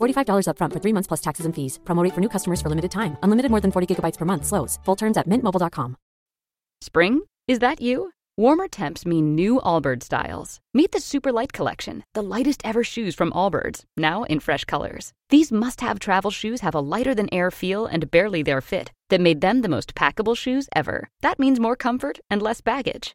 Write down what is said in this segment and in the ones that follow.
$45 upfront for three months plus taxes and fees. Promote for new customers for limited time. Unlimited more than 40 gigabytes per month. Slows. Full terms at mintmobile.com. Spring? Is that you? Warmer temps mean new Allbirds styles. Meet the Super Light Collection, the lightest ever shoes from Allbirds, now in fresh colors. These must have travel shoes have a lighter than air feel and barely their fit that made them the most packable shoes ever. That means more comfort and less baggage.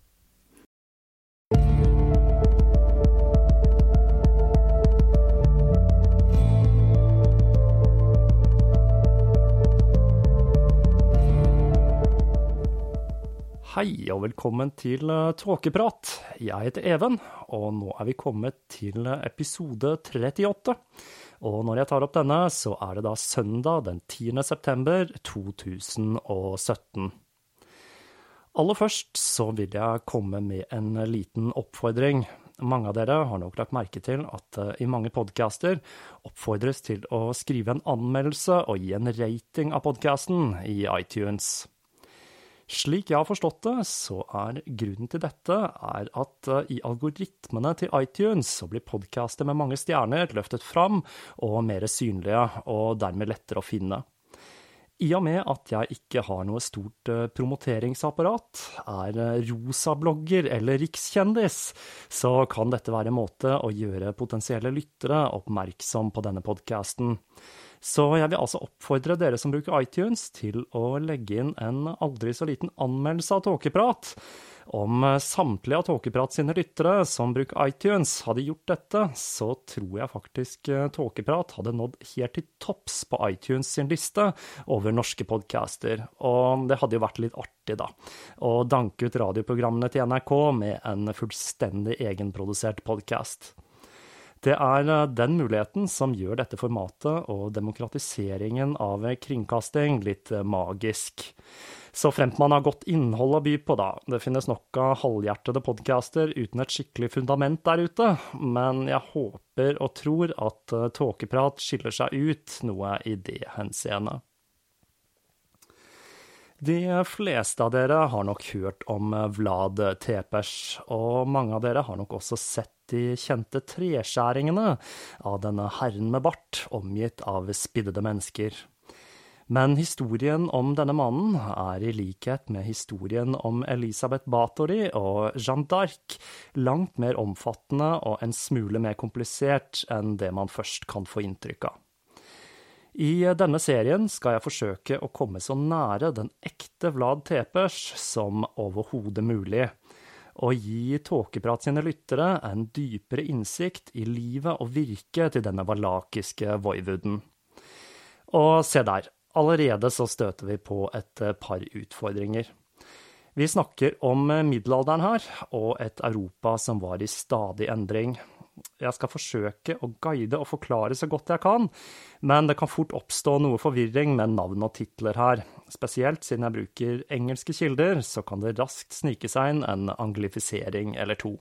Hei og velkommen til uh, Tåkeprat. Jeg heter Even, og nå er vi kommet til uh, episode 38. Og når jeg tar opp denne, så er det da søndag den 10. september 2017. Aller først så vil jeg komme med en liten oppfordring. Mange av dere har nok lagt merke til at uh, i mange podcaster oppfordres til å skrive en anmeldelse og gi en rating av podcasten i iTunes. Slik jeg har forstått det, så er grunnen til dette er at uh, i algoritmene til iTunes så blir podcaster med mange stjerner løftet fram og mer synlige, og dermed lettere å finne. I og med at jeg ikke har noe stort uh, promoteringsapparat, er uh, rosablogger eller rikskjendis, så kan dette være en måte å gjøre potensielle lyttere oppmerksom på denne podcasten. Så jeg vil altså oppfordre dere som bruker iTunes, til å legge inn en aldri så liten anmeldelse av Tåkeprat. Om samtlige av Tåkeprat sine lyttere som bruker iTunes, hadde gjort dette, så tror jeg faktisk Tåkeprat hadde nådd helt til topps på iTunes sin liste over norske podcaster. Og det hadde jo vært litt artig, da, å danke ut radioprogrammene til NRK med en fullstendig egenprodusert podkast. Det er den muligheten som gjør dette formatet og demokratiseringen av kringkasting litt magisk. Så fremt man har godt innhold å by på, da. Det finnes nok av halvhjertede podcaster uten et skikkelig fundament der ute, men jeg håper og tror at eh, Tåkeprat skiller seg ut noe i det henseende. De fleste av dere har nok hørt om Vlad Tepers, og mange av dere har nok også sett de kjente treskjæringene av denne herren med bart, omgitt av spiddede mennesker. Men historien om denne mannen er i likhet med historien om Elisabeth Bathory og Jeanne d'Arc langt mer omfattende og en smule mer komplisert enn det man først kan få inntrykk av. I denne serien skal jeg forsøke å komme så nære den ekte Vlad Tepers som overhodet mulig, og gi Tåkeprat sine lyttere en dypere innsikt i livet og virket til denne valakiske voivuden. Og se der, allerede så støter vi på et par utfordringer. Vi snakker om middelalderen her, og et Europa som var i stadig endring. Jeg skal forsøke å guide og forklare så godt jeg kan, men det kan fort oppstå noe forvirring med navn og titler her. Spesielt siden jeg bruker engelske kilder, så kan det raskt snike seg inn en anglifisering eller to.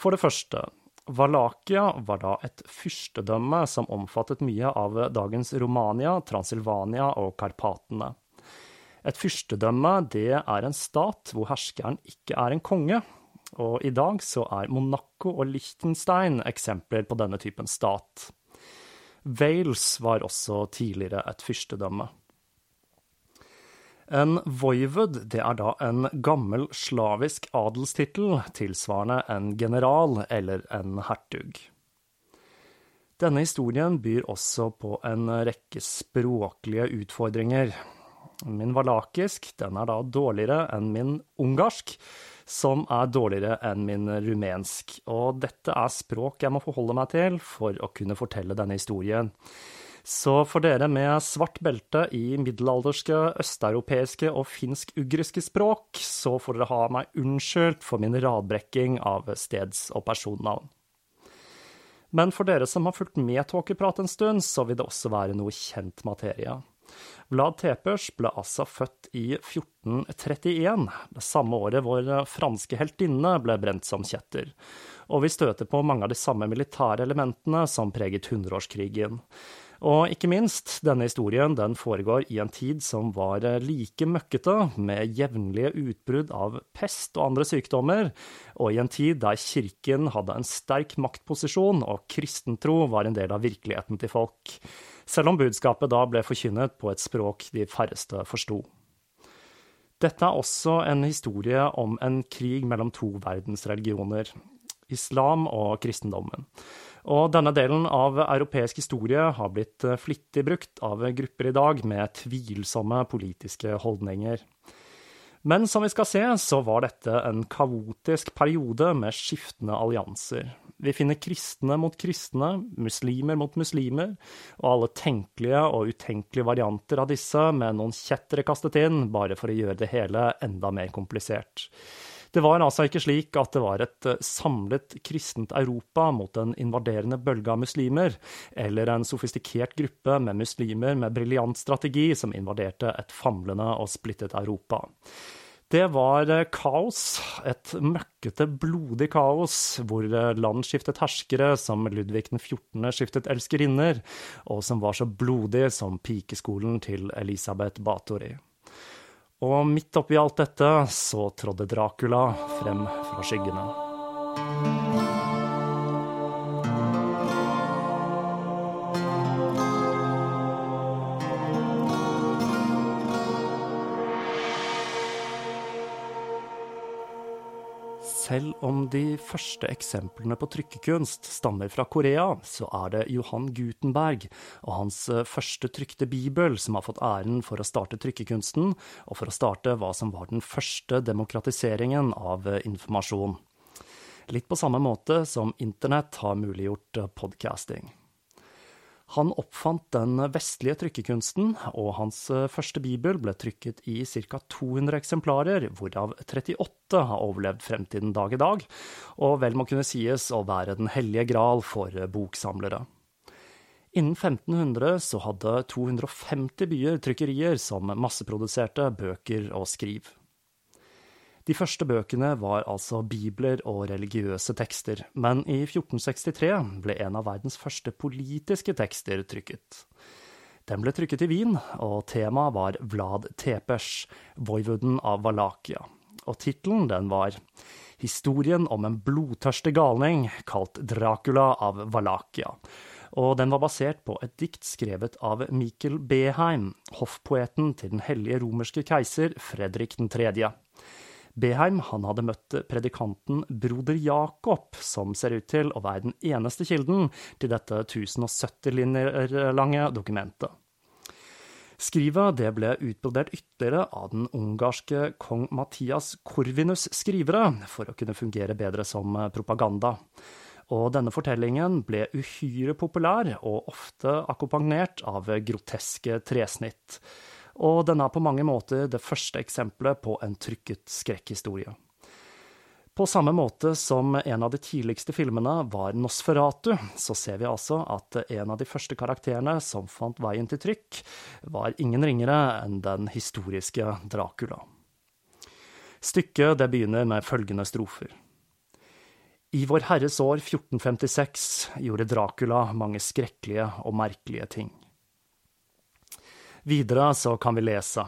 For det første, Valakia var da et fyrstedømme som omfattet mye av dagens Romania, Transilvania og Karpatene. Et fyrstedømme det er en stat hvor herskeren ikke er en konge, og i dag så er Monaco og Liechtenstein eksempler på denne typen stat. Wales var også tidligere et fyrstedømme. En voivod det er da en gammel slavisk adelstittel tilsvarende en general eller en hertug. Denne historien byr også på en rekke språklige utfordringer. Min valakisk den er da dårligere enn min ungarsk, som er dårligere enn min rumensk, og dette er språk jeg må forholde meg til for å kunne fortelle denne historien. Så for dere med svart belte i middelalderske, østeuropeiske og finsk-ugriske språk, så får dere ha meg unnskyldt for min radbrekking av steds- og personnavn. Men for dere som har fulgt med Tåkeprat en stund, så vil det også være noe kjent materie. Vlad Tepers ble altså født i 1431, det samme året vår franske heltinne ble brent som kjetter. Og vi støter på mange av de samme militære elementene som preget hundreårskrigen. Og ikke minst, denne historien den foregår i en tid som var like møkkete, med jevnlige utbrudd av pest og andre sykdommer, og i en tid der kirken hadde en sterk maktposisjon og kristentro var en del av virkeligheten til folk selv om budskapet da ble forkynnet på et språk de færreste forsto. Dette er også en historie om en krig mellom to verdensreligioner, islam og kristendommen. Og denne delen av europeisk historie har blitt flittig brukt av grupper i dag med tvilsomme politiske holdninger. Men som vi skal se, så var dette en kaotisk periode med skiftende allianser. Vi finner kristne mot kristne, muslimer mot muslimer, og alle tenkelige og utenkelige varianter av disse med noen kjettere kastet inn, bare for å gjøre det hele enda mer komplisert. Det var altså ikke slik at det var et samlet kristent Europa mot en invaderende bølge av muslimer, eller en sofistikert gruppe med muslimer med briljant strategi som invaderte et famlende og splittet Europa. Det var eh, kaos, et møkkete, blodig kaos, hvor eh, land skiftet herskere, som Ludvig den 14. skiftet elskerinner, og som var så blodig som pikeskolen til Elisabeth Bathory. Og midt oppi alt dette så trådde Dracula frem fra skyggene. Selv om de første eksemplene på trykkekunst stammer fra Korea, så er det Johan Gutenberg og hans eh, første trykte bibel som har fått æren for å starte trykkekunsten, og for å starte hva som var den første demokratiseringen av eh, informasjon. Litt på samme måte som internett har muliggjort eh, podcasting. Han oppfant den vestlige trykkekunsten, og hans eh, første bibel ble trykket i ca. 200 eksemplarer, hvorav 38 har overlevd frem til den dag i dag, og vel må kunne sies å være den hellige gral for boksamlere. Innen 1500 så hadde 250 byer trykkerier som masseproduserte bøker og skriv. De første bøkene var altså bibler og religiøse tekster, men i 1463 ble en av verdens første politiske tekster trykket. Den ble trykket i Wien, og temaet var Vlad Tepers, voivoden av Valakia. Og tittelen den var Historien om en blodtørstig galning kalt Dracula av Valakia og den var basert på et dikt skrevet av Mikkel Beheim, hoffpoeten til den hellige romerske keiser Fredrik 3. Beheim han hadde møtt predikanten broder Jakob, som ser ut til å være den eneste kilden til dette 1070 linjer lange dokumentet. Skrivet det ble utbrodert ytterligere av den ungarske kong Mathias Korvinus' skrivere, for å kunne fungere bedre som propaganda og denne fortellingen ble uhyre populær og ofte akkompagnert av groteske tresnitt. Og den er på mange måter det første eksempelet på en trykket skrekkhistorie. På samme måte som en av de tidligste filmene var Nosferatu, så ser vi altså at en av de første karakterene som fant veien til trykk, var ingen ringere enn den historiske Dracula. Stykket det begynner med følgende strofer. I Vår Herres år 1456 gjorde Dracula mange skrekkelige og merkelige ting. Videre så kan vi lese.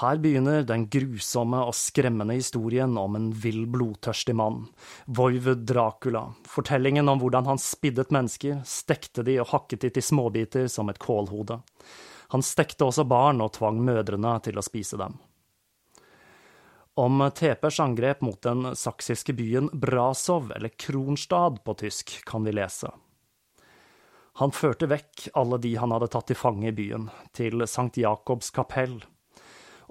Her begynner den grusomme og skremmende historien om en vill, blodtørstig mann, Voivod Dracula, fortellingen om hvordan han spiddet mennesker, stekte de og hakket de til småbiter som et kålhode. Han stekte også barn og tvang mødrene til å spise dem. Om Tepers angrep mot den saksiske byen Brasov, eller Kronstad på tysk, kan vi lese. Han førte vekk alle de han hadde tatt til fange i byen, til Sankt Jakobs kapell,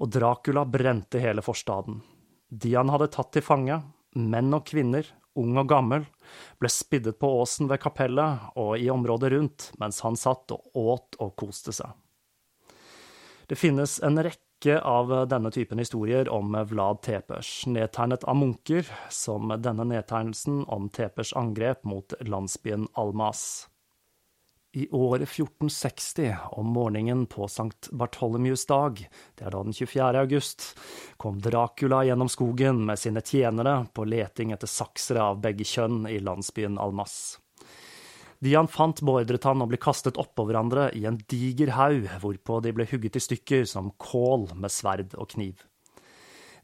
og Dracula brente hele forstaden. De han hadde tatt til fange, menn og kvinner, ung og gammel, ble spiddet på åsen ved kapellet og i området rundt mens han satt og åt og koste seg. Det finnes en rekke av denne typen historier om Vlad Tepers, nedtegnet av munker, som denne nedtegnelsen om Tepers angrep mot landsbyen Almas. I året 1460, om morgenen på Sankt Bartholomeus dag, det er da den 24. august, kom Dracula gjennom skogen med sine tjenere på leting etter saksere av begge kjønn i landsbyen Almas. De han fant, beordret han å bli kastet oppå hverandre i en diger haug, hvorpå de ble hugget i stykker som kål med sverd og kniv.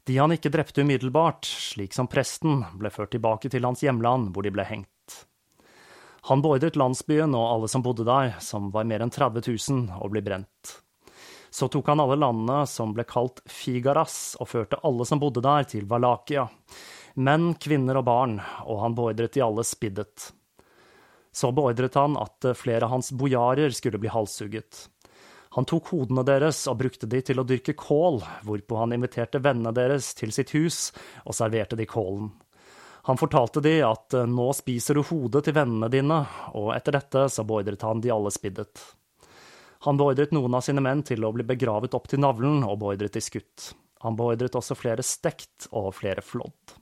De han ikke drepte umiddelbart, slik som presten, ble ført tilbake til hans hjemland, hvor de ble hengt. Han beordret landsbyen og alle som bodde der, som var mer enn 30 000, å bli brent. Så tok han alle landene som ble kalt Figaras, og førte alle som bodde der, til Valakia. Menn, kvinner og barn, og han beordret de alle spiddet. Så beordret han at flere av hans bojarer skulle bli halshugget. Han tok hodene deres og brukte de til å dyrke kål, hvorpå han inviterte vennene deres til sitt hus og serverte de kålen. Han fortalte de at eh, nå spiser du hodet til vennene dine, og etter dette så beordret han de alle spiddet. Han beordret noen av sine menn til å bli begravet opp til navlen og beordret de skutt. Han beordret også flere stekt og flere flådd.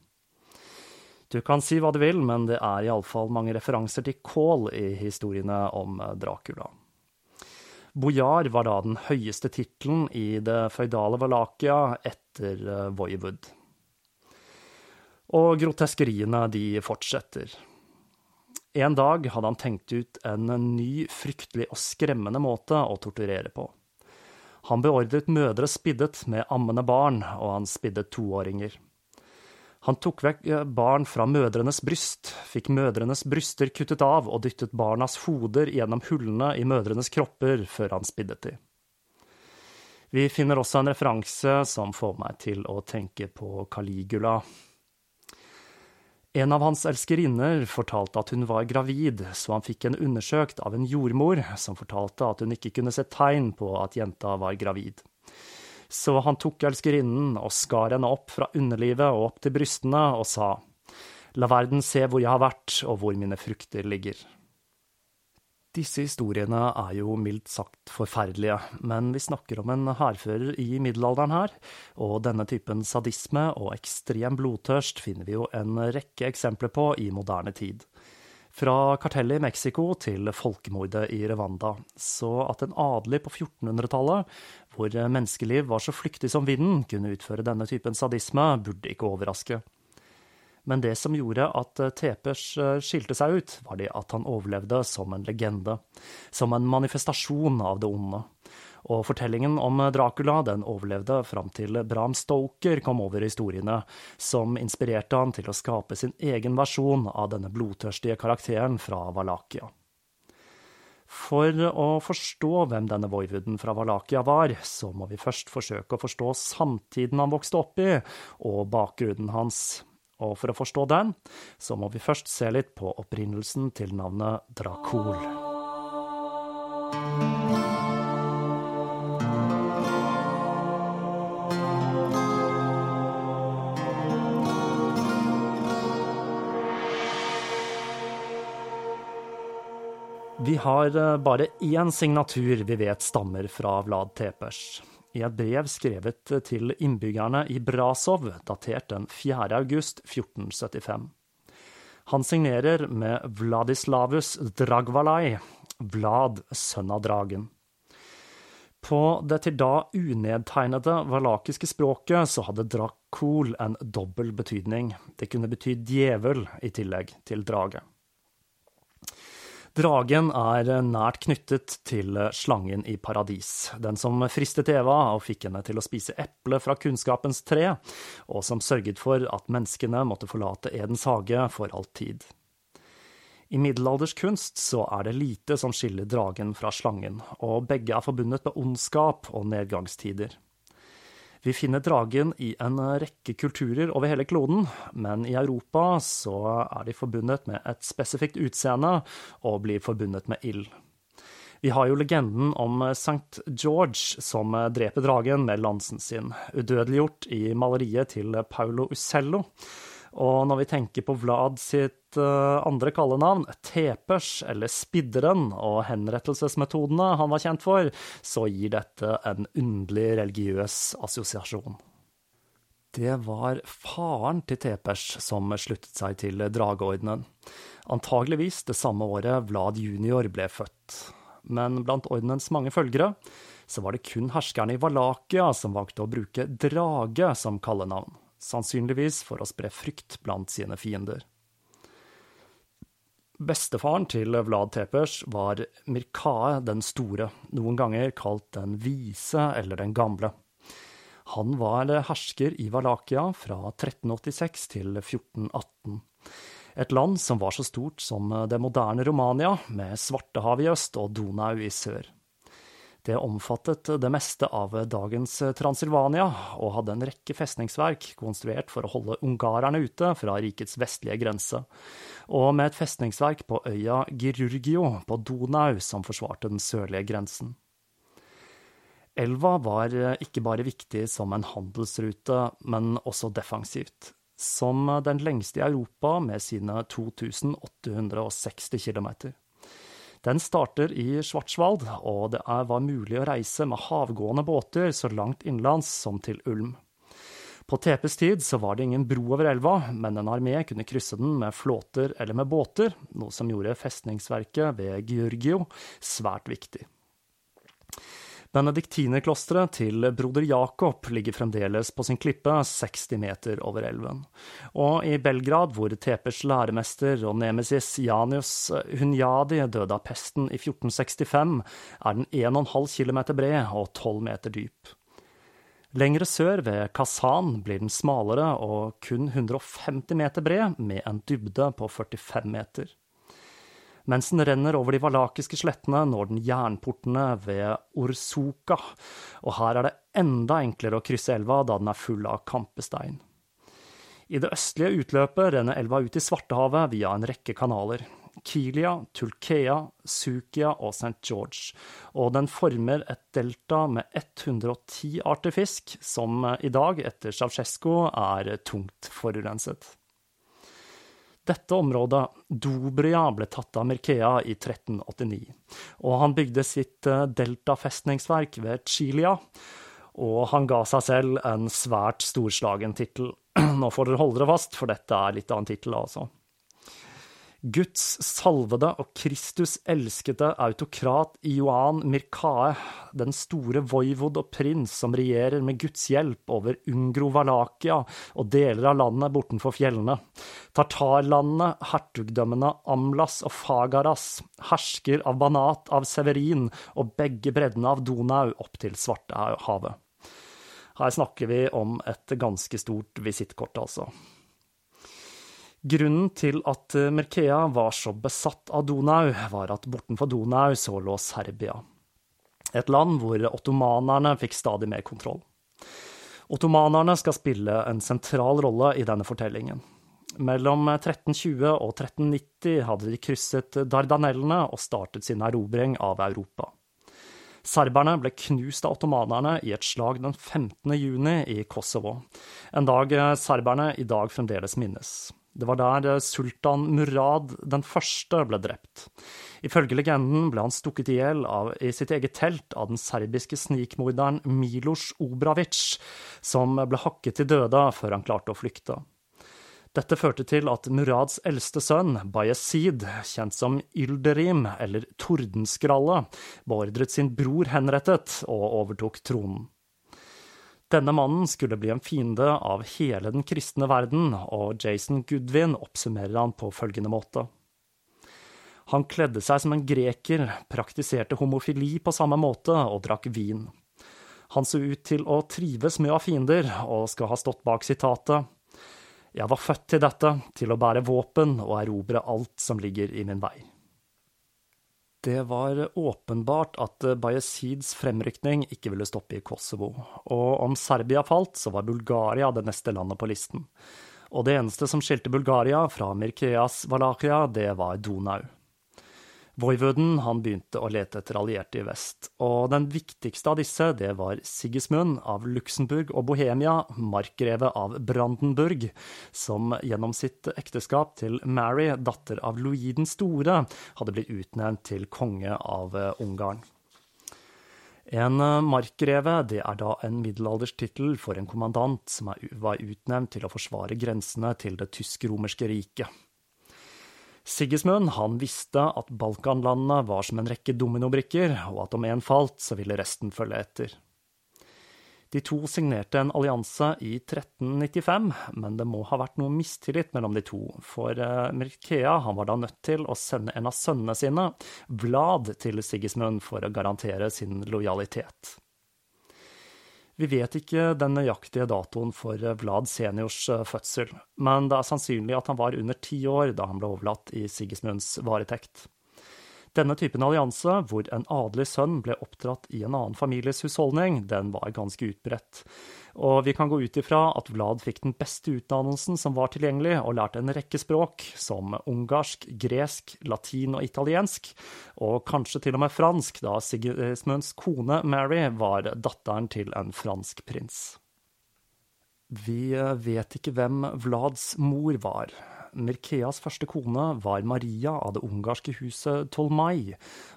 Du kan si hva du vil, men det er iallfall mange referanser til kål i historiene om eh, Dracula. Bojar var da den høyeste tittelen i det føydale Valakia etter eh, Voivod. Og groteskeriene, de fortsetter. En dag hadde han tenkt ut en ny, fryktelig og skremmende måte å torturere på. Han beordret mødre spiddet med ammende barn, og han spiddet toåringer. Han tok vekk eh, barn fra mødrenes bryst, fikk mødrenes bryster kuttet av og dyttet barnas hoder gjennom hullene i mødrenes kropper før han spiddet de. Vi finner også en referanse som får meg til å tenke på Caligula. En av hans elskerinner fortalte at hun var gravid, så han fikk henne undersøkt av en jordmor, som fortalte at hun ikke kunne se tegn på at jenta var gravid. Så han tok elskerinnen og skar henne opp fra underlivet og opp til brystene og sa, La verden se hvor jeg har vært og hvor mine frukter ligger. Disse historiene er jo mildt sagt forferdelige, men vi snakker om en hærfører i middelalderen her, og denne typen sadisme og ekstrem blodtørst finner vi jo en rekke eksempler på i moderne tid. Fra kartellet i Mexico til folkemordet i Rwanda, så at en adelig på 1400-tallet, hvor menneskeliv var så flyktig som vinden, kunne utføre denne typen sadisme, burde ikke overraske. Men det som gjorde at Tepers skilte seg ut, var det at han overlevde som en legende, som en manifestasjon av det onde. Og fortellingen om Dracula den overlevde fram til Bram Stoker kom over historiene, som inspirerte han til å skape sin egen versjon av denne blodtørstige karakteren fra Valakia. For å forstå hvem denne voivuden fra Valakia var, så må vi først forsøke å forstå samtiden han vokste opp i, og bakgrunnen hans. Og for å forstå den, så må vi først se litt på opprinnelsen til navnet Dracul. Vi har eh, bare én signatur vi vet stammer fra Vlad Tepers. I et brev skrevet til innbyggerne i Brasov, datert den 4. august 1475. Han signerer med Vladislavus Dragvalai, Vlad, sønn av dragen. På det til da unedtegnede valakiske språket så hadde Drakol en dobbel betydning. Det kunne bety djevel i tillegg til drage. Dragen er nært knyttet til slangen i paradis, den som fristet Eva og fikk henne til å spise eple fra kunnskapens tre, og som sørget for at menneskene måtte forlate Edens hage for all tid. I middelalderskunst så er det lite som skiller dragen fra slangen, og begge er forbundet med ondskap og nedgangstider. Vi finner dragen i en rekke kulturer over hele kloden, men i Europa så er de forbundet med et spesifikt utseende og blir forbundet med ild. Vi har jo legenden om St. George som dreper dragen med lansen sin, udødeliggjort i maleriet til Paulo Ucello. Og når vi tenker på Vlad sitt uh, andre kallenavn, Tepers, eller Spidderen, og henrettelsesmetodene han var kjent for, så gir dette en underlig religiøs assosiasjon. Det var faren til Tepers som sluttet seg til Drageordenen, antageligvis det samme året Vlad junior ble født. Men blant ordenens mange følgere så var det kun herskerne i Valakia som valgte å bruke drage som kallenavn sannsynligvis for å spre frykt blant sine fiender. Bestefaren til Vlad Tepers var Mirkae den store, noen ganger kalt den vise eller den gamle. Han var hersker i Valakia fra 1386 til 1418. Et land som var så stort som det moderne Romania, med Svartehavet i øst og Donau i sør. Det omfattet det meste av dagens Transilvania, og hadde en rekke festningsverk konstruert for å holde ungarerne ute fra rikets vestlige grense, og med et festningsverk på øya Girurgio på Donau som forsvarte den sørlige grensen. Elva var ikke bare viktig som en handelsrute, men også defensivt. Som den lengste i Europa med sine 2860 kilometer. Den starter i Schwarzwald, og det var mulig å reise med havgående båter så langt innenlands som til Ulm. På Tepes tid så var det ingen bro over elva, men en armé kunne krysse den med flåter eller med båter, noe som gjorde festningsverket ved Georgio svært viktig. Benediktinerklosteret til broder Jakob ligger fremdeles på sin klippe 60 meter over elven. Og i Belgrad, hvor Tepers læremester og nemesis Janius Hunyadi døde av pesten i 1465, er den 1,5 km bred og 12 meter dyp. Lengre sør, ved Kazan, blir den smalere og kun 150 meter bred, med en dybde på 45 meter. Mens den renner over de valakiske slettene, når den jernportene ved Orsuka, og her er det enda enklere å krysse elva da den er full av kampestein. I det østlige utløpet renner elva ut i Svartehavet via en rekke kanaler. Kilia, Tulkea, Sukia og St. George, og den former et delta med 110 arter fisk, som i dag, etter Ceaucescu, er tungt forurenset. Dette området, Dobria, ble tatt av Mirkea i 1389, og han bygde sitt eh, deltafestningsverk ved Chilia, og han ga seg selv en svært storslagen tittel. Nå får dere holde dere fast, for dette er litt av en tittel, altså. Guds salvede og Kristus elskede autokrat Ioan Mirkae, den store voivod og prins som regjerer med Guds hjelp over Ungro-Valakia og deler av landet bortenfor fjellene, Tartarlandene, hertugdømmene Amlas og Fagaras, hersker av Banat av Severin og begge breddene av Donau opp til Svartehavet. Her snakker vi om et ganske stort visittkort, altså. Grunnen til at eh, Merkea var så besatt av Donau, var at bortenfor Donau så lå Serbia. Et land hvor ottomanerne fikk stadig mer kontroll. Ottomanerne skal spille en sentral rolle i denne fortellingen. Mellom 1320 og 1390 hadde de krysset Dardanellene og startet sin erobring av Europa. Serberne ble knust av ottomanerne i et slag den 15. juni i Kosovo, en dag serberne i dag fremdeles minnes. Det var der eh, sultan Murad den første ble drept. Ifølge legenden ble han stukket i hjel i sitt eget telt av den serbiske snikmorderen Milos Obravic, som ble hakket til døde før han klarte å flykte. Dette førte til at Murads eldste sønn, Bayezid, kjent som Ylderim, eller Tordenskralle, beordret sin bror henrettet og overtok tronen. Denne mannen skulle bli en fiende av hele den kristne verden, og Jason Goodwin oppsummerer han på følgende måte. Han kledde seg som en greker, praktiserte homofili på samme måte og drakk vin. Han så ut til å trives med å ha fiender, og skal ha stått bak sitatet Jeg var født til dette, til å bære våpen og erobre alt som ligger i min vei. Det var åpenbart at Bayezids fremrykning ikke ville stoppe i Kosovo, og om Serbia falt, så var Bulgaria det neste landet på listen. Og det eneste som skilte Bulgaria fra Mirkeas Valakia, det var Donau. Voivoden han begynte å lete etter allierte i vest, og den viktigste av disse det var Sigismund av Luxembourg og Bohemia, markgreve av Brandenburg, som gjennom sitt ekteskap til Mary, datter av Louis den store, hadde blitt utnevnt til konge av eh, Ungarn. En eh, markgreve det er da en middelalderstittel for en kommandant som var utnevnt til å forsvare grensene til det tysk-romerske riket. Sigismund han visste at Balkanlandene var som en rekke dominobrikker, og at om én falt, så ville resten følge etter. De to signerte en allianse i 1395, men det må ha vært noe mistillit mellom de to, for eh, Mirkea var da nødt til å sende en av sønnene sine, Vlad, til Sigismund for å garantere sin lojalitet. Vi vet ikke den nøyaktige datoen for Vlad seniors eh, fødsel, men det er sannsynlig at han var under ti år da han ble overlatt i Sigismunds varetekt. Denne typen allianse, hvor en adelig sønn ble oppdratt i en annen families husholdning, den var ganske utbredt. Og vi kan gå ut ifra at Vlad fikk den beste utdannelsen som var tilgjengelig, og lærte en rekke språk, som ungarsk, gresk, latin og italiensk, og kanskje til og med fransk, da Sigismunds kone Mary var datteren til en fransk prins. Vi vet ikke hvem Vlads mor var, Mirkeas første kone var Maria av det ungarske huset Tolmai,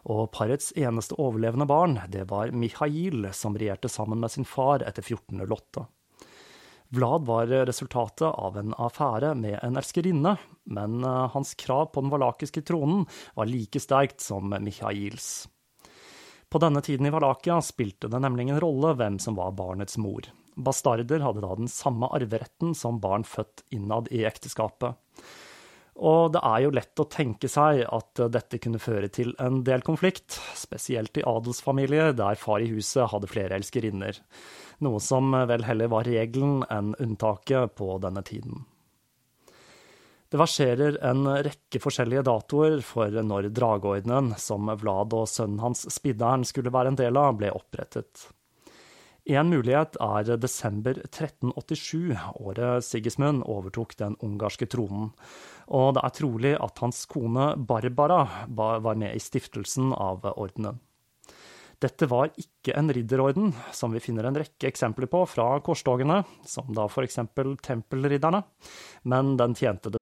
og parets eneste overlevende barn, det var Mihail, som regjerte sammen med sin far etter 1408. Vlad var resultatet av en affære med en elskerinne, men eh, hans krav på den valakiske tronen var like sterkt som Mihails. På denne tiden i Valakia spilte det nemlig en rolle hvem som var barnets mor. Bastarder hadde da den samme arveretten som barn født innad i ekteskapet. Og det er jo lett å tenke seg at dette kunne føre til en del konflikt, spesielt i adelsfamilier der far i huset hadde flere elskerinner, noe som vel heller var regelen enn unntaket på denne tiden. Det verserer en rekke forskjellige datoer for når drageordenen, som Vlad og sønnen hans Spidderen skulle være en del av, ble opprettet. En mulighet er desember 1387, året Sigismund overtok den ungarske tronen. Og det er trolig at hans kone Barbara var med i stiftelsen av ordenen. Dette var ikke en ridderorden, som vi finner en rekke eksempler på fra korstogene, som da eksempel tempelridderne, men den tjente det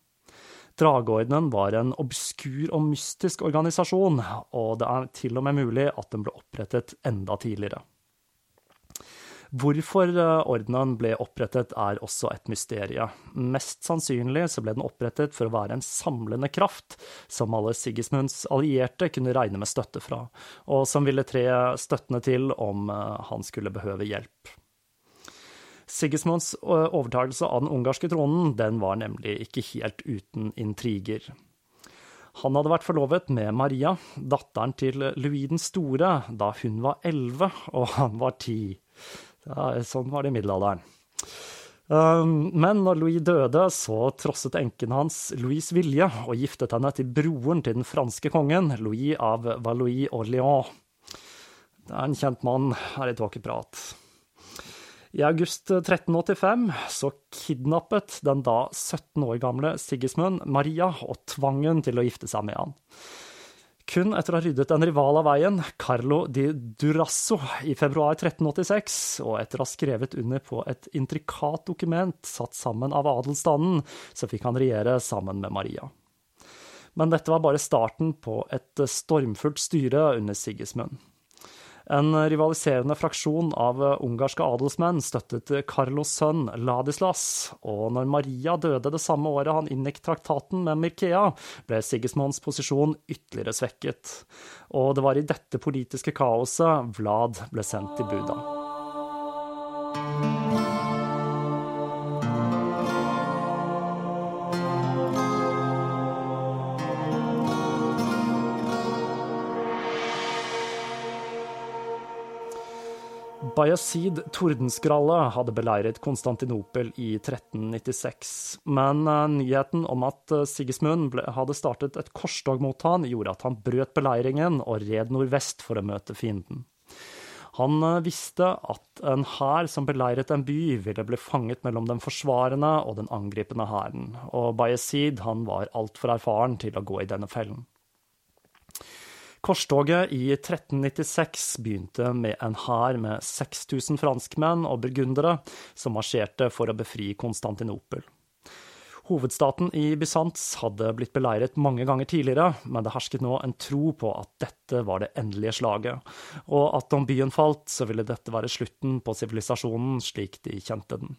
Drageordenen var en obskur og mystisk organisasjon, og det er til og med mulig at den ble opprettet enda tidligere. Hvorfor eh, ordenen ble opprettet er også et mysterium. Mest sannsynlig så ble den opprettet for å være en samlende kraft som alle Sigismunds allierte kunne regne med støtte fra, og som ville tre støttende til om eh, han skulle behøve hjelp. Sigismunds overtagelse av den ungarske tronen den var nemlig ikke helt uten intriger. Han hadde vært forlovet med Maria, datteren til Louis den store, da hun var elleve og han var ti. Sånn var det i middelalderen. Men når Louis døde, så trosset enken hans Louis' vilje og giftet henne til broren til den franske kongen, Louis av Valois-Orléans. Det er en kjent mann her i Tåkeprat. I august 1385 så kidnappet den da 17 år gamle Sigismund Maria og tvang hun til å gifte seg med han. Kun etter å ha ryddet en rival av veien, Carlo di Durasso, i februar 1386, og etter å ha skrevet under på et intrikat dokument satt sammen av adelsstanden, så fikk han regjere sammen med Maria. Men dette var bare starten på et stormfullt styre under Sigismund. En rivaliserende fraksjon av ungarske adelsmenn støttet Carlos' sønn Ladislas, og når Maria døde det samme året han inngikk traktaten med Mirkea, ble Sigismonds posisjon ytterligere svekket. Og det var i dette politiske kaoset Vlad ble sendt til Buda. Bayezid Tordenskralle hadde beleiret Konstantinopel i 1396, men eh, nyheten om at eh, Sigismund hadde startet et korstog mot han, gjorde at han brøt beleiringen og red nordvest for å møte fienden. Han eh, visste at en hær som beleiret en by, ville bli fanget mellom den forsvarende og den angripende hæren, og Bayezid han var altfor erfaren til å gå i denne fellen. Korstoget i 1396 begynte med en hær med 6000 franskmenn og burgundere som marsjerte for å befri Konstantinopel. Hovedstaten i Bysants hadde blitt beleiret mange ganger tidligere, men det hersket nå en tro på at dette var det endelige slaget, og at om byen falt, så ville dette være slutten på sivilisasjonen slik de kjente den.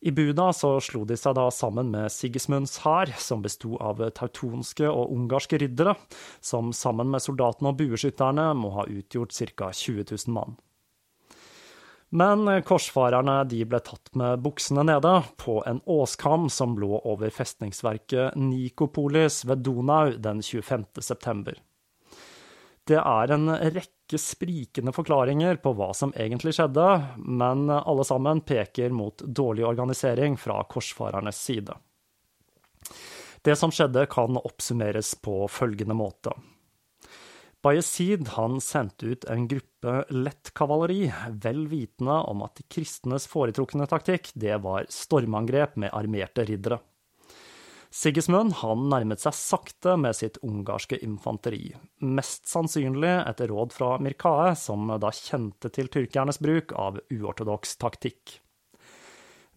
I Buda så slo de seg da sammen med Sigismunds hær, som besto av tautonske og ungarske riddere, som sammen med soldatene og bueskytterne må ha utgjort ca. 20 000 mann. Men korsfarerne de ble tatt med buksene nede på en åskam som lå over festningsverket Nikopolis ved Donau den 25. september. Det er en rekke sprikende forklaringer på hva som egentlig skjedde, men alle sammen peker mot dårlig organisering fra korsfarernes side. Det som skjedde, kan oppsummeres på følgende måte. Bayezid han sendte ut en gruppe lettkavaleri, vel vitende om at de kristnes foretrukne taktikk det var stormangrep med armerte riddere. Sigismund han nærmet seg sakte med sitt ungarske infanteri, mest sannsynlig etter råd fra Mirkae, som da kjente til tyrkernes bruk av uortodoks taktikk.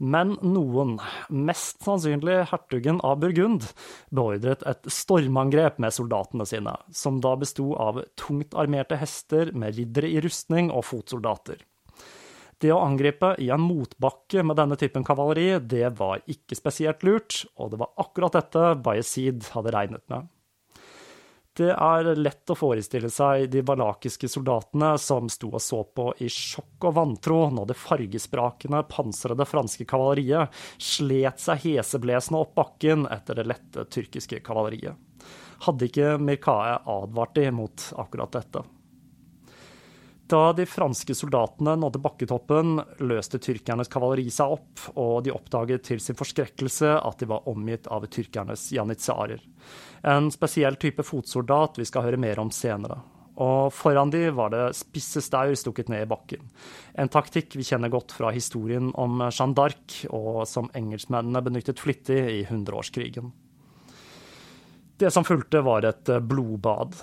Men noen, mest sannsynlig hertugen av Burgund, beordret et stormangrep med soldatene sine, som da besto av tungt armerte hester med riddere i rustning og fotsoldater. Det å angripe i en motbakke med denne typen kavaleri, det var ikke spesielt lurt, og det var akkurat dette Bayezid hadde regnet med. Det er lett å forestille seg de valakiske soldatene som sto og så på i sjokk og vantro når det fargesprakende, pansrede franske kavaleriet slet seg heseblesende opp bakken etter det lette tyrkiske kavaleriet. Hadde ikke Mirkae advart de mot akkurat dette? Da de franske soldatene nådde bakketoppen, løste tyrkernes kavaleri seg opp, og de oppdaget til sin forskrekkelse at de var omgitt av tyrkernes janitsarer. En spesiell type fotsoldat vi skal høre mer om senere. Og foran de var det spisse staur stukket ned i bakken. En taktikk vi kjenner godt fra historien om Jeanne d'Arc, og som engelskmennene benyttet flittig i hundreårskrigen. Det som fulgte, var et blodbad.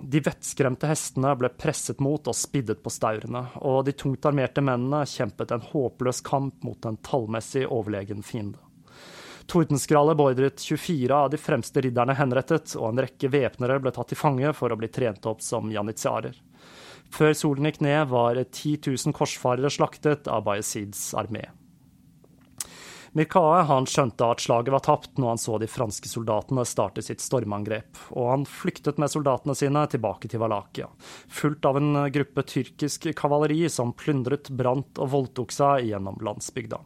De vettskremte hestene ble presset mot og spiddet på staurene, og de tungt armerte mennene kjempet en håpløs kamp mot en tallmessig overlegen fiende. Tordenskrallet beordret 24 av de fremste ridderne henrettet, og en rekke væpnere ble tatt til fange for å bli trent opp som janitsjarer. Før solen gikk ned, var 10 000 korsfarere slaktet av Bayezids armé. Mirkae han skjønte at slaget var tapt når han så de franske soldatene starte sitt stormangrep, og han flyktet med soldatene sine tilbake til Valakia, fulgt av en gruppe tyrkisk kavaleri som plyndret, brant og voldtok seg gjennom landsbygda.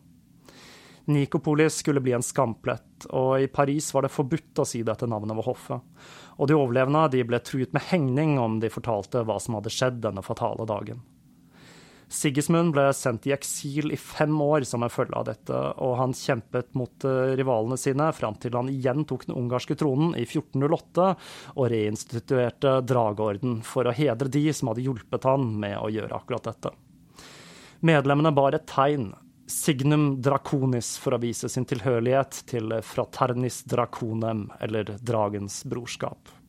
Nikopolis skulle bli en skamplett, og i Paris var det forbudt å si dette navnet ved hoffet. Og de overlevende de ble truet med hengning om de fortalte hva som hadde skjedd denne fatale dagen. Sigismund ble sendt i eksil i fem år som en følge av dette, og han kjempet mot eh, rivalene sine fram til han igjen tok den ungarske tronen i 1408 og reinstituerte Drageorden for å hedre de som hadde hjulpet han med å gjøre akkurat dette. Medlemmene bar et tegn, signum draconis, for å vise sin tilhørighet til fraternis draconem, eller dragens brorskap.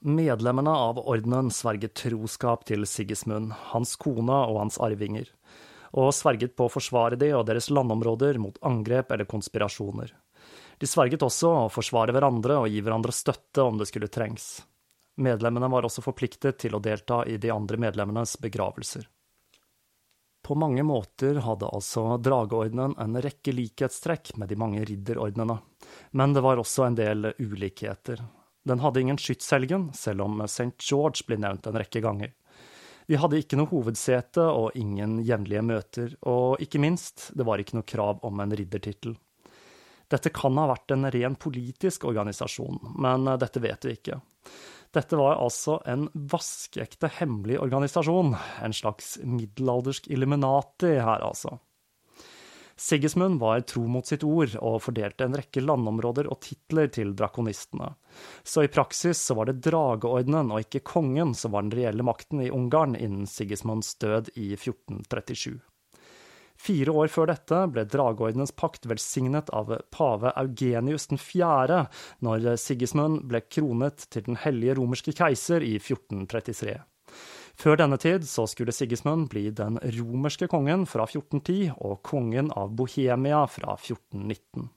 Medlemmene av ordenen sverget troskap til Sigismund, hans kone og hans arvinger, og sverget på å forsvare de og deres landområder mot angrep eller konspirasjoner. De sverget også å forsvare hverandre og gi hverandre støtte om det skulle trengs. Medlemmene var også forpliktet til å delta i de andre medlemmenes begravelser. På mange måter hadde altså Drageordenen en rekke likhetstrekk med de mange ridderordnene, men det var også en del ulikheter, den hadde ingen skytshelgen, selv om St. George blir nevnt en rekke ganger. Vi hadde ikke noe hovedsete og ingen jevnlige møter, og ikke minst, det var ikke noe krav om en riddertittel. Dette kan ha vært en ren politisk organisasjon, men dette vet vi ikke. Dette var altså en vaskeekte hemmelig organisasjon, en slags middelaldersk Illuminati her, altså. Sigismund var tro mot sitt ord og fordelte en rekke landområder og titler til drakonistene. Så i praksis så var det drageordenen og ikke kongen som var den reelle makten i Ungarn innen Sigismunds død i 1437. Fire år før dette ble drageordenens pakt velsignet av pave Eugenius 4., når Sigismund ble kronet til den hellige romerske keiser i 1433. Før denne tid så skulle Sigismund bli den romerske kongen fra 1410 og kongen av Bohemia fra 1419.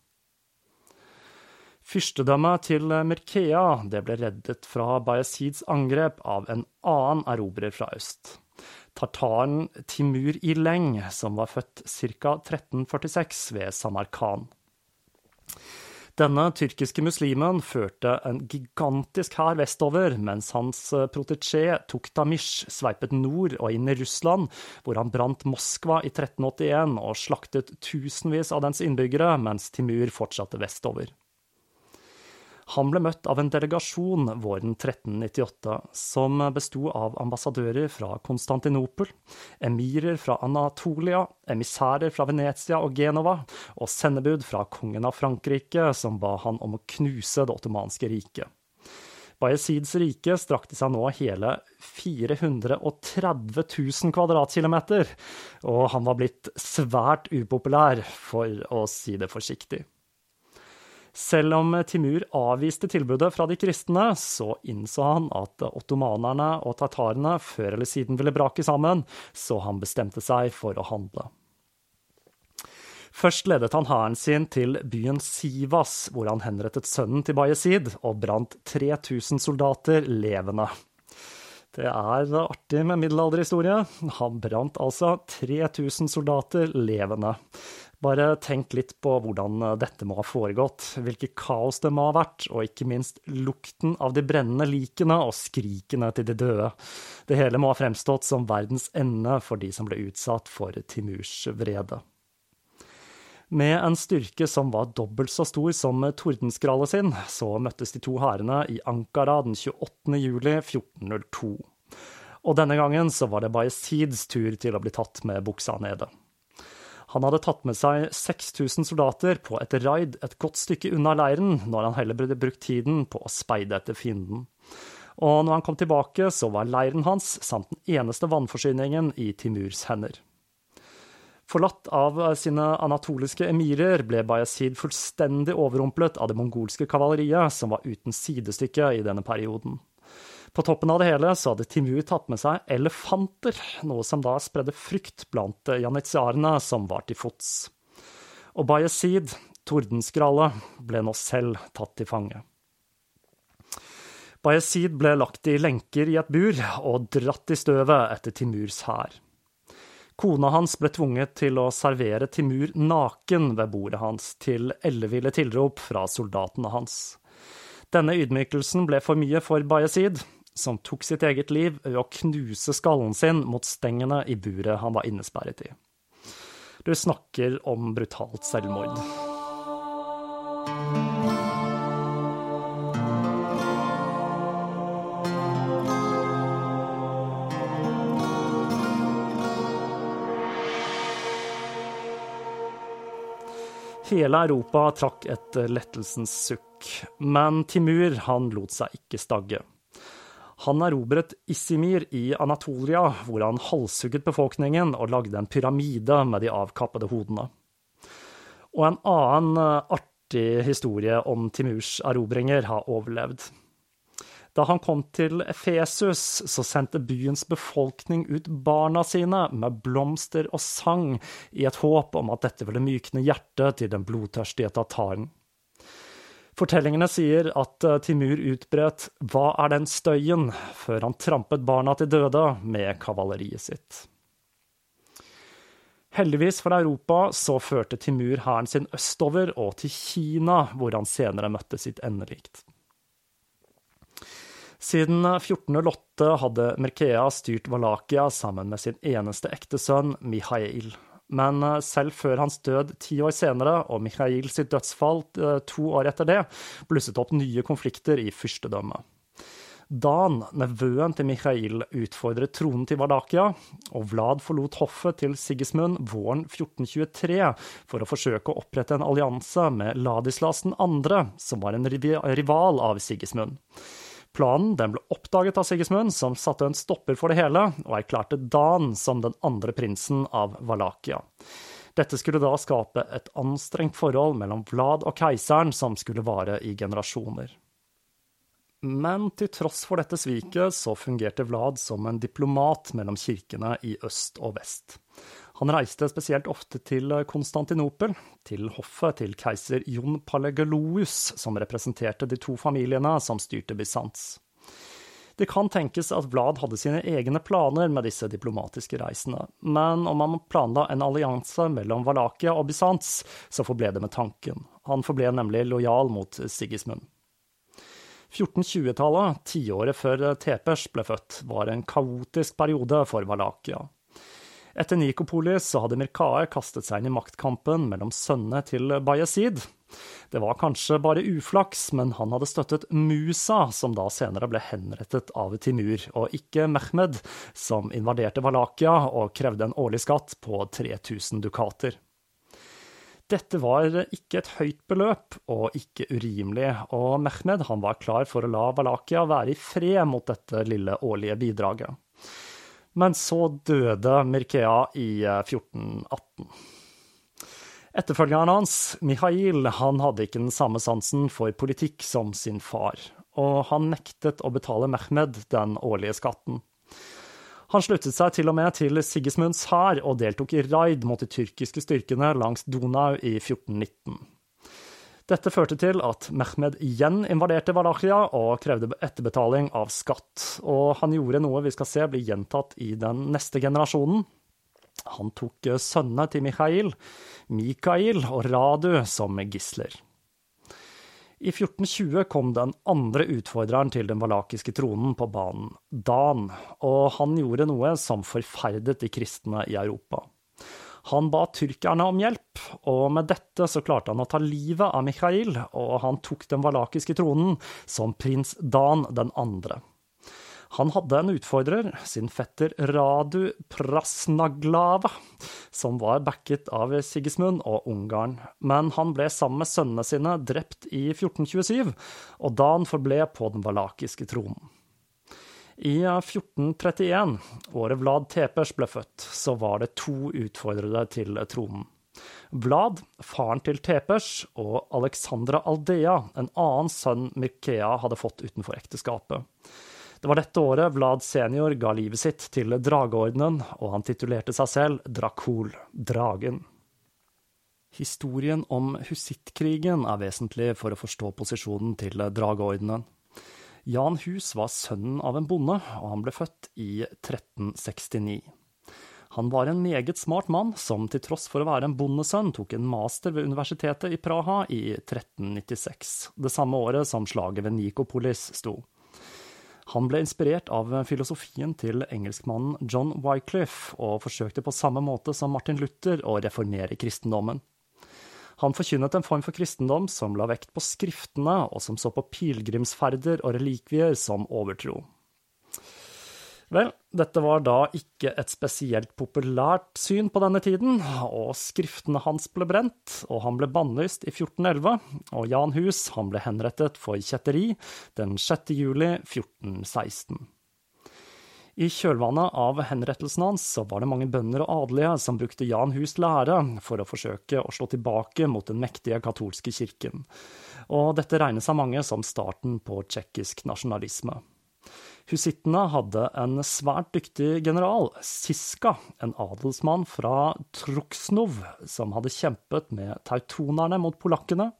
Fyrstedømmet til Mirkea det ble reddet fra Bayasids angrep av en annen erobrer fra øst. Tartaren Timur Ileng, som var født ca. 1346 ved Samarkand. Denne tyrkiske muslimen førte en gigantisk hær vestover, mens hans protesjé protetsjé Tuktamish sveipet nord og inn i Russland, hvor han brant Moskva i 1381 og slaktet tusenvis av dens innbyggere, mens Timur fortsatte vestover. Han ble møtt av en delegasjon våren 1398 som besto av ambassadører fra Konstantinopel, emirer fra Anatolia, emissærer fra Venezia og Genova, og sendebud fra kongen av Frankrike, som ba han om å knuse det ottomanske riket. Bayesids rike strakte seg nå hele 430 000 kvadratkilometer, og han var blitt svært upopulær, for å si det forsiktig. Selv om Timur avviste tilbudet fra de kristne, så innså han at ottomanerne og tatarene før eller siden ville brake sammen, så han bestemte seg for å handle. Først ledet han hæren sin til byen Sivas, hvor han henrettet sønnen til Bayezid og brant 3000 soldater levende. Det er artig med middelalderhistorie. Han brant altså 3000 soldater levende. Bare tenk litt på hvordan dette må ha foregått, hvilket kaos det må ha vært, og ikke minst lukten av de brennende likene og skrikene til de døde. Det hele må ha fremstått som verdens ende for de som ble utsatt for Timurs vrede. Med en styrke som var dobbelt så stor som tordenskrallet sin, så møttes de to hærene i Ankara den 28. juli 1402. Og denne gangen så var det Bayezids tur til å bli tatt med buksa nede. Han hadde tatt med seg 6000 soldater på et raid et godt stykke unna leiren, når han heller burde brukt tiden på å speide etter fienden. Og når han kom tilbake, så var leiren hans samt den eneste vannforsyningen i Timurs hender. Forlatt av sine anatoliske emirer ble Bayezid fullstendig overrumplet av det mongolske kavaleriet, som var uten sidestykke i denne perioden. På toppen av det hele så hadde Timur tatt med seg elefanter, noe som da spredde frykt blant janitsiarene som var til fots. Og Bayezid, tordenskrallet, ble nå selv tatt til fange. Bayezid ble lagt i lenker i et bur og dratt i støvet etter Timurs hær. Kona hans ble tvunget til å servere Timur naken ved bordet hans, til elleville tilrop fra soldatene hans. Denne ydmykelsen ble for mye for Bayezid, som tok sitt eget liv ved å knuse skallen sin mot stengene i buret han var innesperret i. Du snakker om brutalt selvmord. Hele Europa trakk et lettelsens sukk, men Timur han lot seg ikke stagge. Han erobret Issimir i Anatolia, hvor han halshugget befolkningen og lagde en pyramide med de avkappede hodene. Og en annen artig historie om Timurs erobringer har overlevd. Da han kom til Efesus, så sendte byens befolkning ut barna sine med blomster og sang, i et håp om at dette ville mykne hjertet til den blodtørstige tataren. Fortellingene sier at eh, Timur utbrøt 'Hva er den støyen?' før han trampet barna til døde med kavaleriet sitt. Heldigvis for Europa så førte Timur hæren sin østover og til Kina, hvor han senere møtte sitt endelikt. Siden 1408 hadde Merkea styrt Valakia sammen med sin eneste ekte sønn Mihail. Men eh, selv før hans død ti år senere, og Mikhail sitt dødsfall eh, to år etter det, blusset opp nye konflikter i fyrstedømmet. Dan, nevøen til Mikhail, utfordret tronen til Vardakia, og Vlad forlot hoffet til Sigismund våren 1423 for å forsøke å opprette en allianse med Ladislas 2., som var en rival av Sigismund. Planen ble oppdaget av Sigismund, som satte en stopper for det hele, og erklærte Dan som den andre prinsen av Valakia. Dette skulle da skape et anstrengt forhold mellom Vlad og keiseren, som skulle vare i generasjoner. Men til tross for dette sviket, så fungerte Vlad som en diplomat mellom kirkene i øst og vest. Han reiste spesielt ofte til Konstantinopel, til hoffet til keiser Jon Palegalous, som representerte de to familiene som styrte Bysants. Det kan tenkes at Vlad hadde sine egne planer med disse diplomatiske reisene, men om han planla en allianse mellom Valakia og Bysants, så forble det med tanken. Han forble nemlig lojal mot Sigismund. 1420-tallet, tiåret før Tepers ble født, var en kaotisk periode for Valakia. Etter Nikopolis så hadde Mirkae kastet seg inn i maktkampen mellom sønnene til Bayezid. Det var kanskje bare uflaks, men han hadde støttet Musa, som da senere ble henrettet av Timur, og ikke Mehmed, som invaderte Valakia og krevde en årlig skatt på 3000 dukater. Dette var ikke et høyt beløp, og ikke urimelig, og Mehmed var klar for å la Valakia være i fred mot dette lille årlige bidraget. Men så døde Mirkea i 1418. Etterfølgeren hans, Mihail, han hadde ikke den samme sansen for politikk som sin far, og han nektet å betale Mehmed den årlige skatten. Han sluttet seg til og med til Sigismunds hær og deltok i raid mot de tyrkiske styrkene langs Donau i 1419. Dette førte til at Mehmed igjen invaderte Wallachia og krevde etterbetaling av skatt, og han gjorde noe vi skal se bli gjentatt i den neste generasjonen. Han tok sønnene til Mikhail, Mikail og Radu som gisler. I 1420 kom den andre utfordreren til den valakiske tronen på banen, Dan, og han gjorde noe som forferdet de kristne i Europa. Han ba tyrkerne om hjelp, og med dette så klarte han å ta livet av Mikhail, og han tok den valakiske tronen som prins Dan den andre. Han hadde en utfordrer, sin fetter Radu Prasnaglava, som var backet av Sigismund og Ungarn, men han ble sammen med sønnene sine drept i 1427, og Dan forble på den valakiske tronen. I 1431, året Vlad Tepers ble født, så var det to utfordrere til tronen. Vlad, faren til Tepers, og Alexandra Aldea, en annen sønn Mirkea hadde fått utenfor ekteskapet. Det var dette året Vlad senior ga livet sitt til Drageordenen, og han titulerte seg selv Dracul, dragen. Historien om husittkrigen er vesentlig for å forstå posisjonen til Drageordenen. Jan Hus var sønnen av en bonde, og han ble født i 1369. Han var en meget smart mann som til tross for å være en bondesønn tok en master ved universitetet i Praha i 1396, det samme året som slaget ved Nikopolis sto. Han ble inspirert av filosofien til engelskmannen John Wycliffe, og forsøkte på samme måte som Martin Luther å reformere kristendommen. Han forkynnet en form for kristendom som la vekt på skriftene, og som så på pilegrimsferder og relikvier som overtro. Vel, dette var da ikke et spesielt populært syn på denne tiden, og skriftene hans ble brent, og han ble bannlyst i 1411, og Jan Hus han ble henrettet for kjetteri den 6. juli 1416. I kjølvannet av henrettelsen hans så var det mange bønder og adelige som brukte Jan Hus' lære for å forsøke å slå tilbake mot den mektige katolske kirken, og dette regnes av mange som starten på tsjekkisk nasjonalisme. Husittene hadde en svært dyktig general, Siska, en adelsmann fra Truksnov, som hadde kjempet med teutonerne mot polakkene,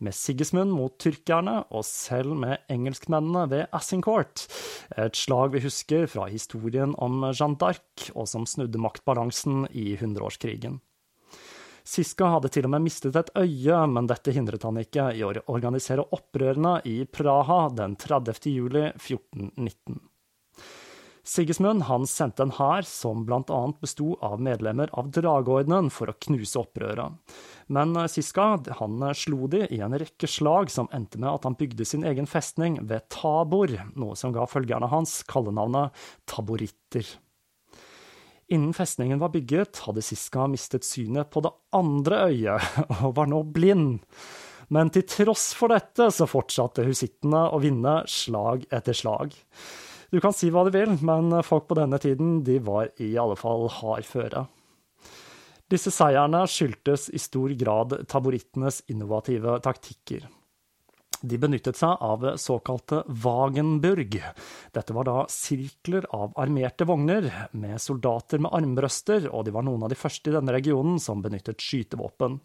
med Sigismund mot tyrkerne, og selv med engelskmennene ved Assincourt. et slag vi husker fra historien om Jeanne d'Arc, og som snudde maktbalansen i hundreårskrigen. Siska hadde til og med mistet et øye, men dette hindret han ikke i å organisere opprørene i Praha den 30. juli 1419. Sigismund han sendte en hær som annet besto av medlemmer av Drageordenen for å knuse opprøret. Men Siska han slo de i en rekke slag som endte med at han bygde sin egen festning ved Tabor, noe som ga følgerne hans kallenavnet taboritter. Innen festningen var bygget, hadde Siska mistet synet på det andre øyet, og var nå blind. Men til tross for dette så fortsatte husittene å vinne slag etter slag. Du kan si hva du vil, men folk på denne tiden de var i alle fall hardføre. Disse seierne skyldtes i stor grad taborittenes innovative taktikker. De benyttet seg av såkalte Wagenburg. Dette var da sirkler av armerte vogner med soldater med armbrøster, og de var noen av de første i denne regionen som benyttet skytevåpen.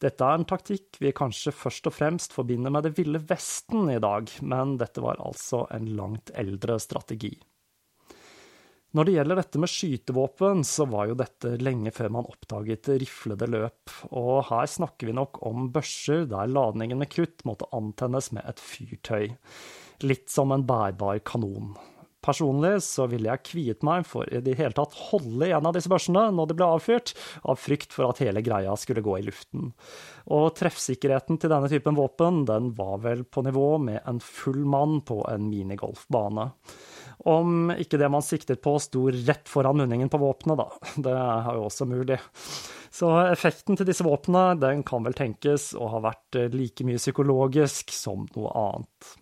Dette er en taktikk vi kanskje først og fremst forbinder med det ville Vesten i dag, men dette var altså en langt eldre strategi. Når det gjelder dette med skytevåpen, så var jo dette lenge før man oppdaget riflede løp, og her snakker vi nok om børser der ladningen med krutt måtte antennes med et fyrtøy, litt som en bærbar kanon. Personlig så ville jeg kviet meg for i det hele tatt holde en av disse børsene når de ble avfyrt, av frykt for at hele greia skulle gå i luften. Og treffsikkerheten til denne typen våpen, den var vel på nivå med en full mann på en minigolfbane. Om ikke det man siktet på sto rett foran munningen på våpenet, da. Det er jo også mulig. Så effekten til disse våpnene den kan vel tenkes å ha vært like mye psykologisk som noe annet.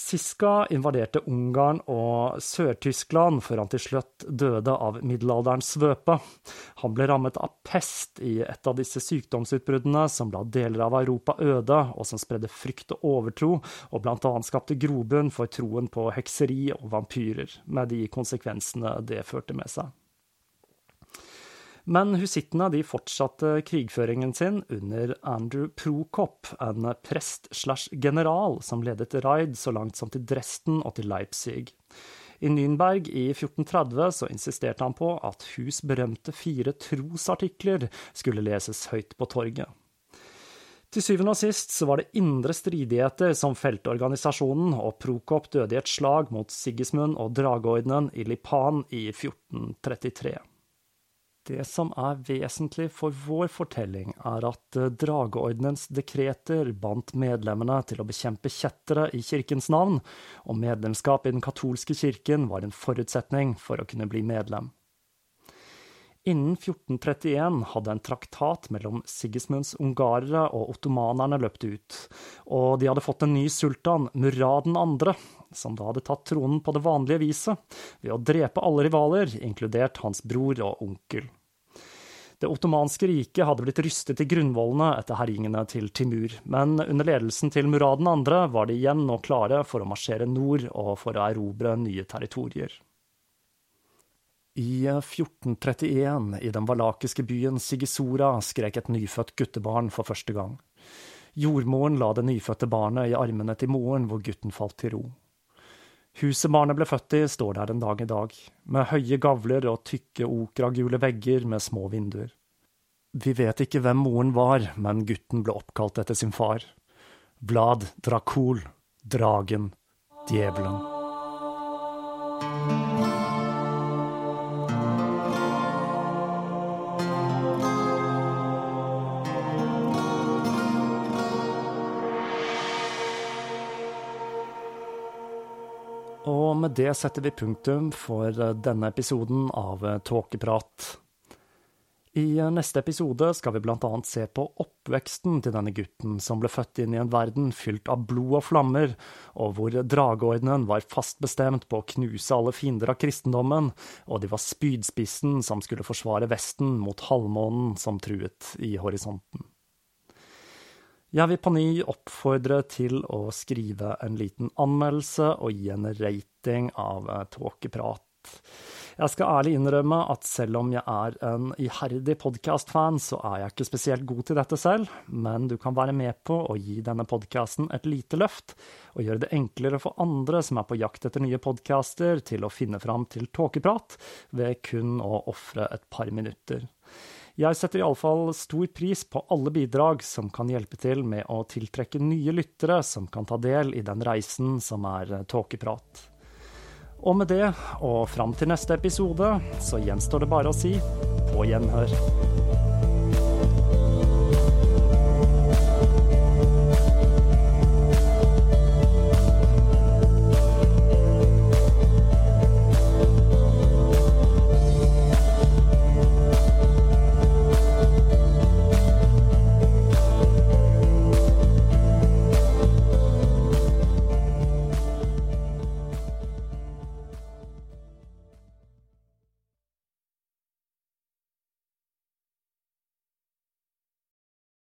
Siska invaderte Ungarn og Sør-Tyskland før han til slutt døde av middelalderens svøpe. Han ble rammet av pest i et av disse sykdomsutbruddene som la deler av Europa øde, og som spredde frykt og overtro, og annet skapte grobunn for troen på hekseri og vampyrer, med de konsekvensene det førte med seg. Men husittene de fortsatte krigføringen sin under Andrew Prokop, en prest slash general som ledet raid så langt som til Dresden og til Leipzig. I Nürnberg i 1430 så insisterte han på at Hus berømte fire trosartikler skulle leses høyt på torget. Til syvende og sist så var det indre stridigheter som felte organisasjonen, og Prokop døde i et slag mot Sigismund og drageordenen i Lipan i 1433. Det som er vesentlig for vår fortelling, er at eh, Drageordenens dekreter bandt medlemmene til å bekjempe kjettere i kirkens navn, og medlemskap i den katolske kirken var en forutsetning for å kunne bli medlem. Innen 1431 hadde en traktat mellom Sigismunds ungarere og ottomanerne løpt ut, og de hadde fått en ny sultan, Murad 2., som da hadde tatt tronen på det vanlige viset, ved å drepe alle rivaler, inkludert hans bror og onkel. Det ottomanske riket hadde blitt rystet i grunnvollene etter herjingene til Timur, men under ledelsen til Murad 2. var de igjen nå klare for å marsjere nord og for å erobre nye territorier. I 1431, i den valakiske byen Sigisora, skrek et nyfødt guttebarn for første gang. Jordmoren la det nyfødte barnet i armene til moren, hvor gutten falt til ro. Huset barnet ble født i, står der en dag i dag, med høye gavler og tykke okragule vegger med små vinduer. Vi vet ikke hvem moren var, men gutten ble oppkalt etter sin far. Vlad Dracul, dragen, djevelen. Og med det setter vi punktum for eh, denne episoden av eh, Tåkeprat. I eh, neste episode skal vi annet se på oppveksten til denne gutten, som ble født inn i en verden fylt av blod og flammer, og hvor drageordenen var fast bestemt på å knuse alle fiender av kristendommen, og de var spydspissen som skulle forsvare Vesten mot halvmånen som truet i horisonten. Jeg vil på ny oppfordre til å skrive en liten anmeldelse og gi en rating av eh, Tåkeprat. Jeg skal ærlig innrømme at selv om jeg er en iherdig podkast-fan, så er jeg ikke spesielt god til dette selv, men du kan være med på å gi denne podkasten et lite løft, og gjøre det enklere for andre som er på jakt etter nye podkaster, til å finne fram til Tåkeprat ved kun å ofre et par minutter. Jeg setter iallfall stor pris på alle bidrag som kan hjelpe til med å tiltrekke nye lyttere som kan ta del i den reisen som er Tåkeprat. Og med det, og fram til neste episode, så gjenstår det bare å si på gjenhør.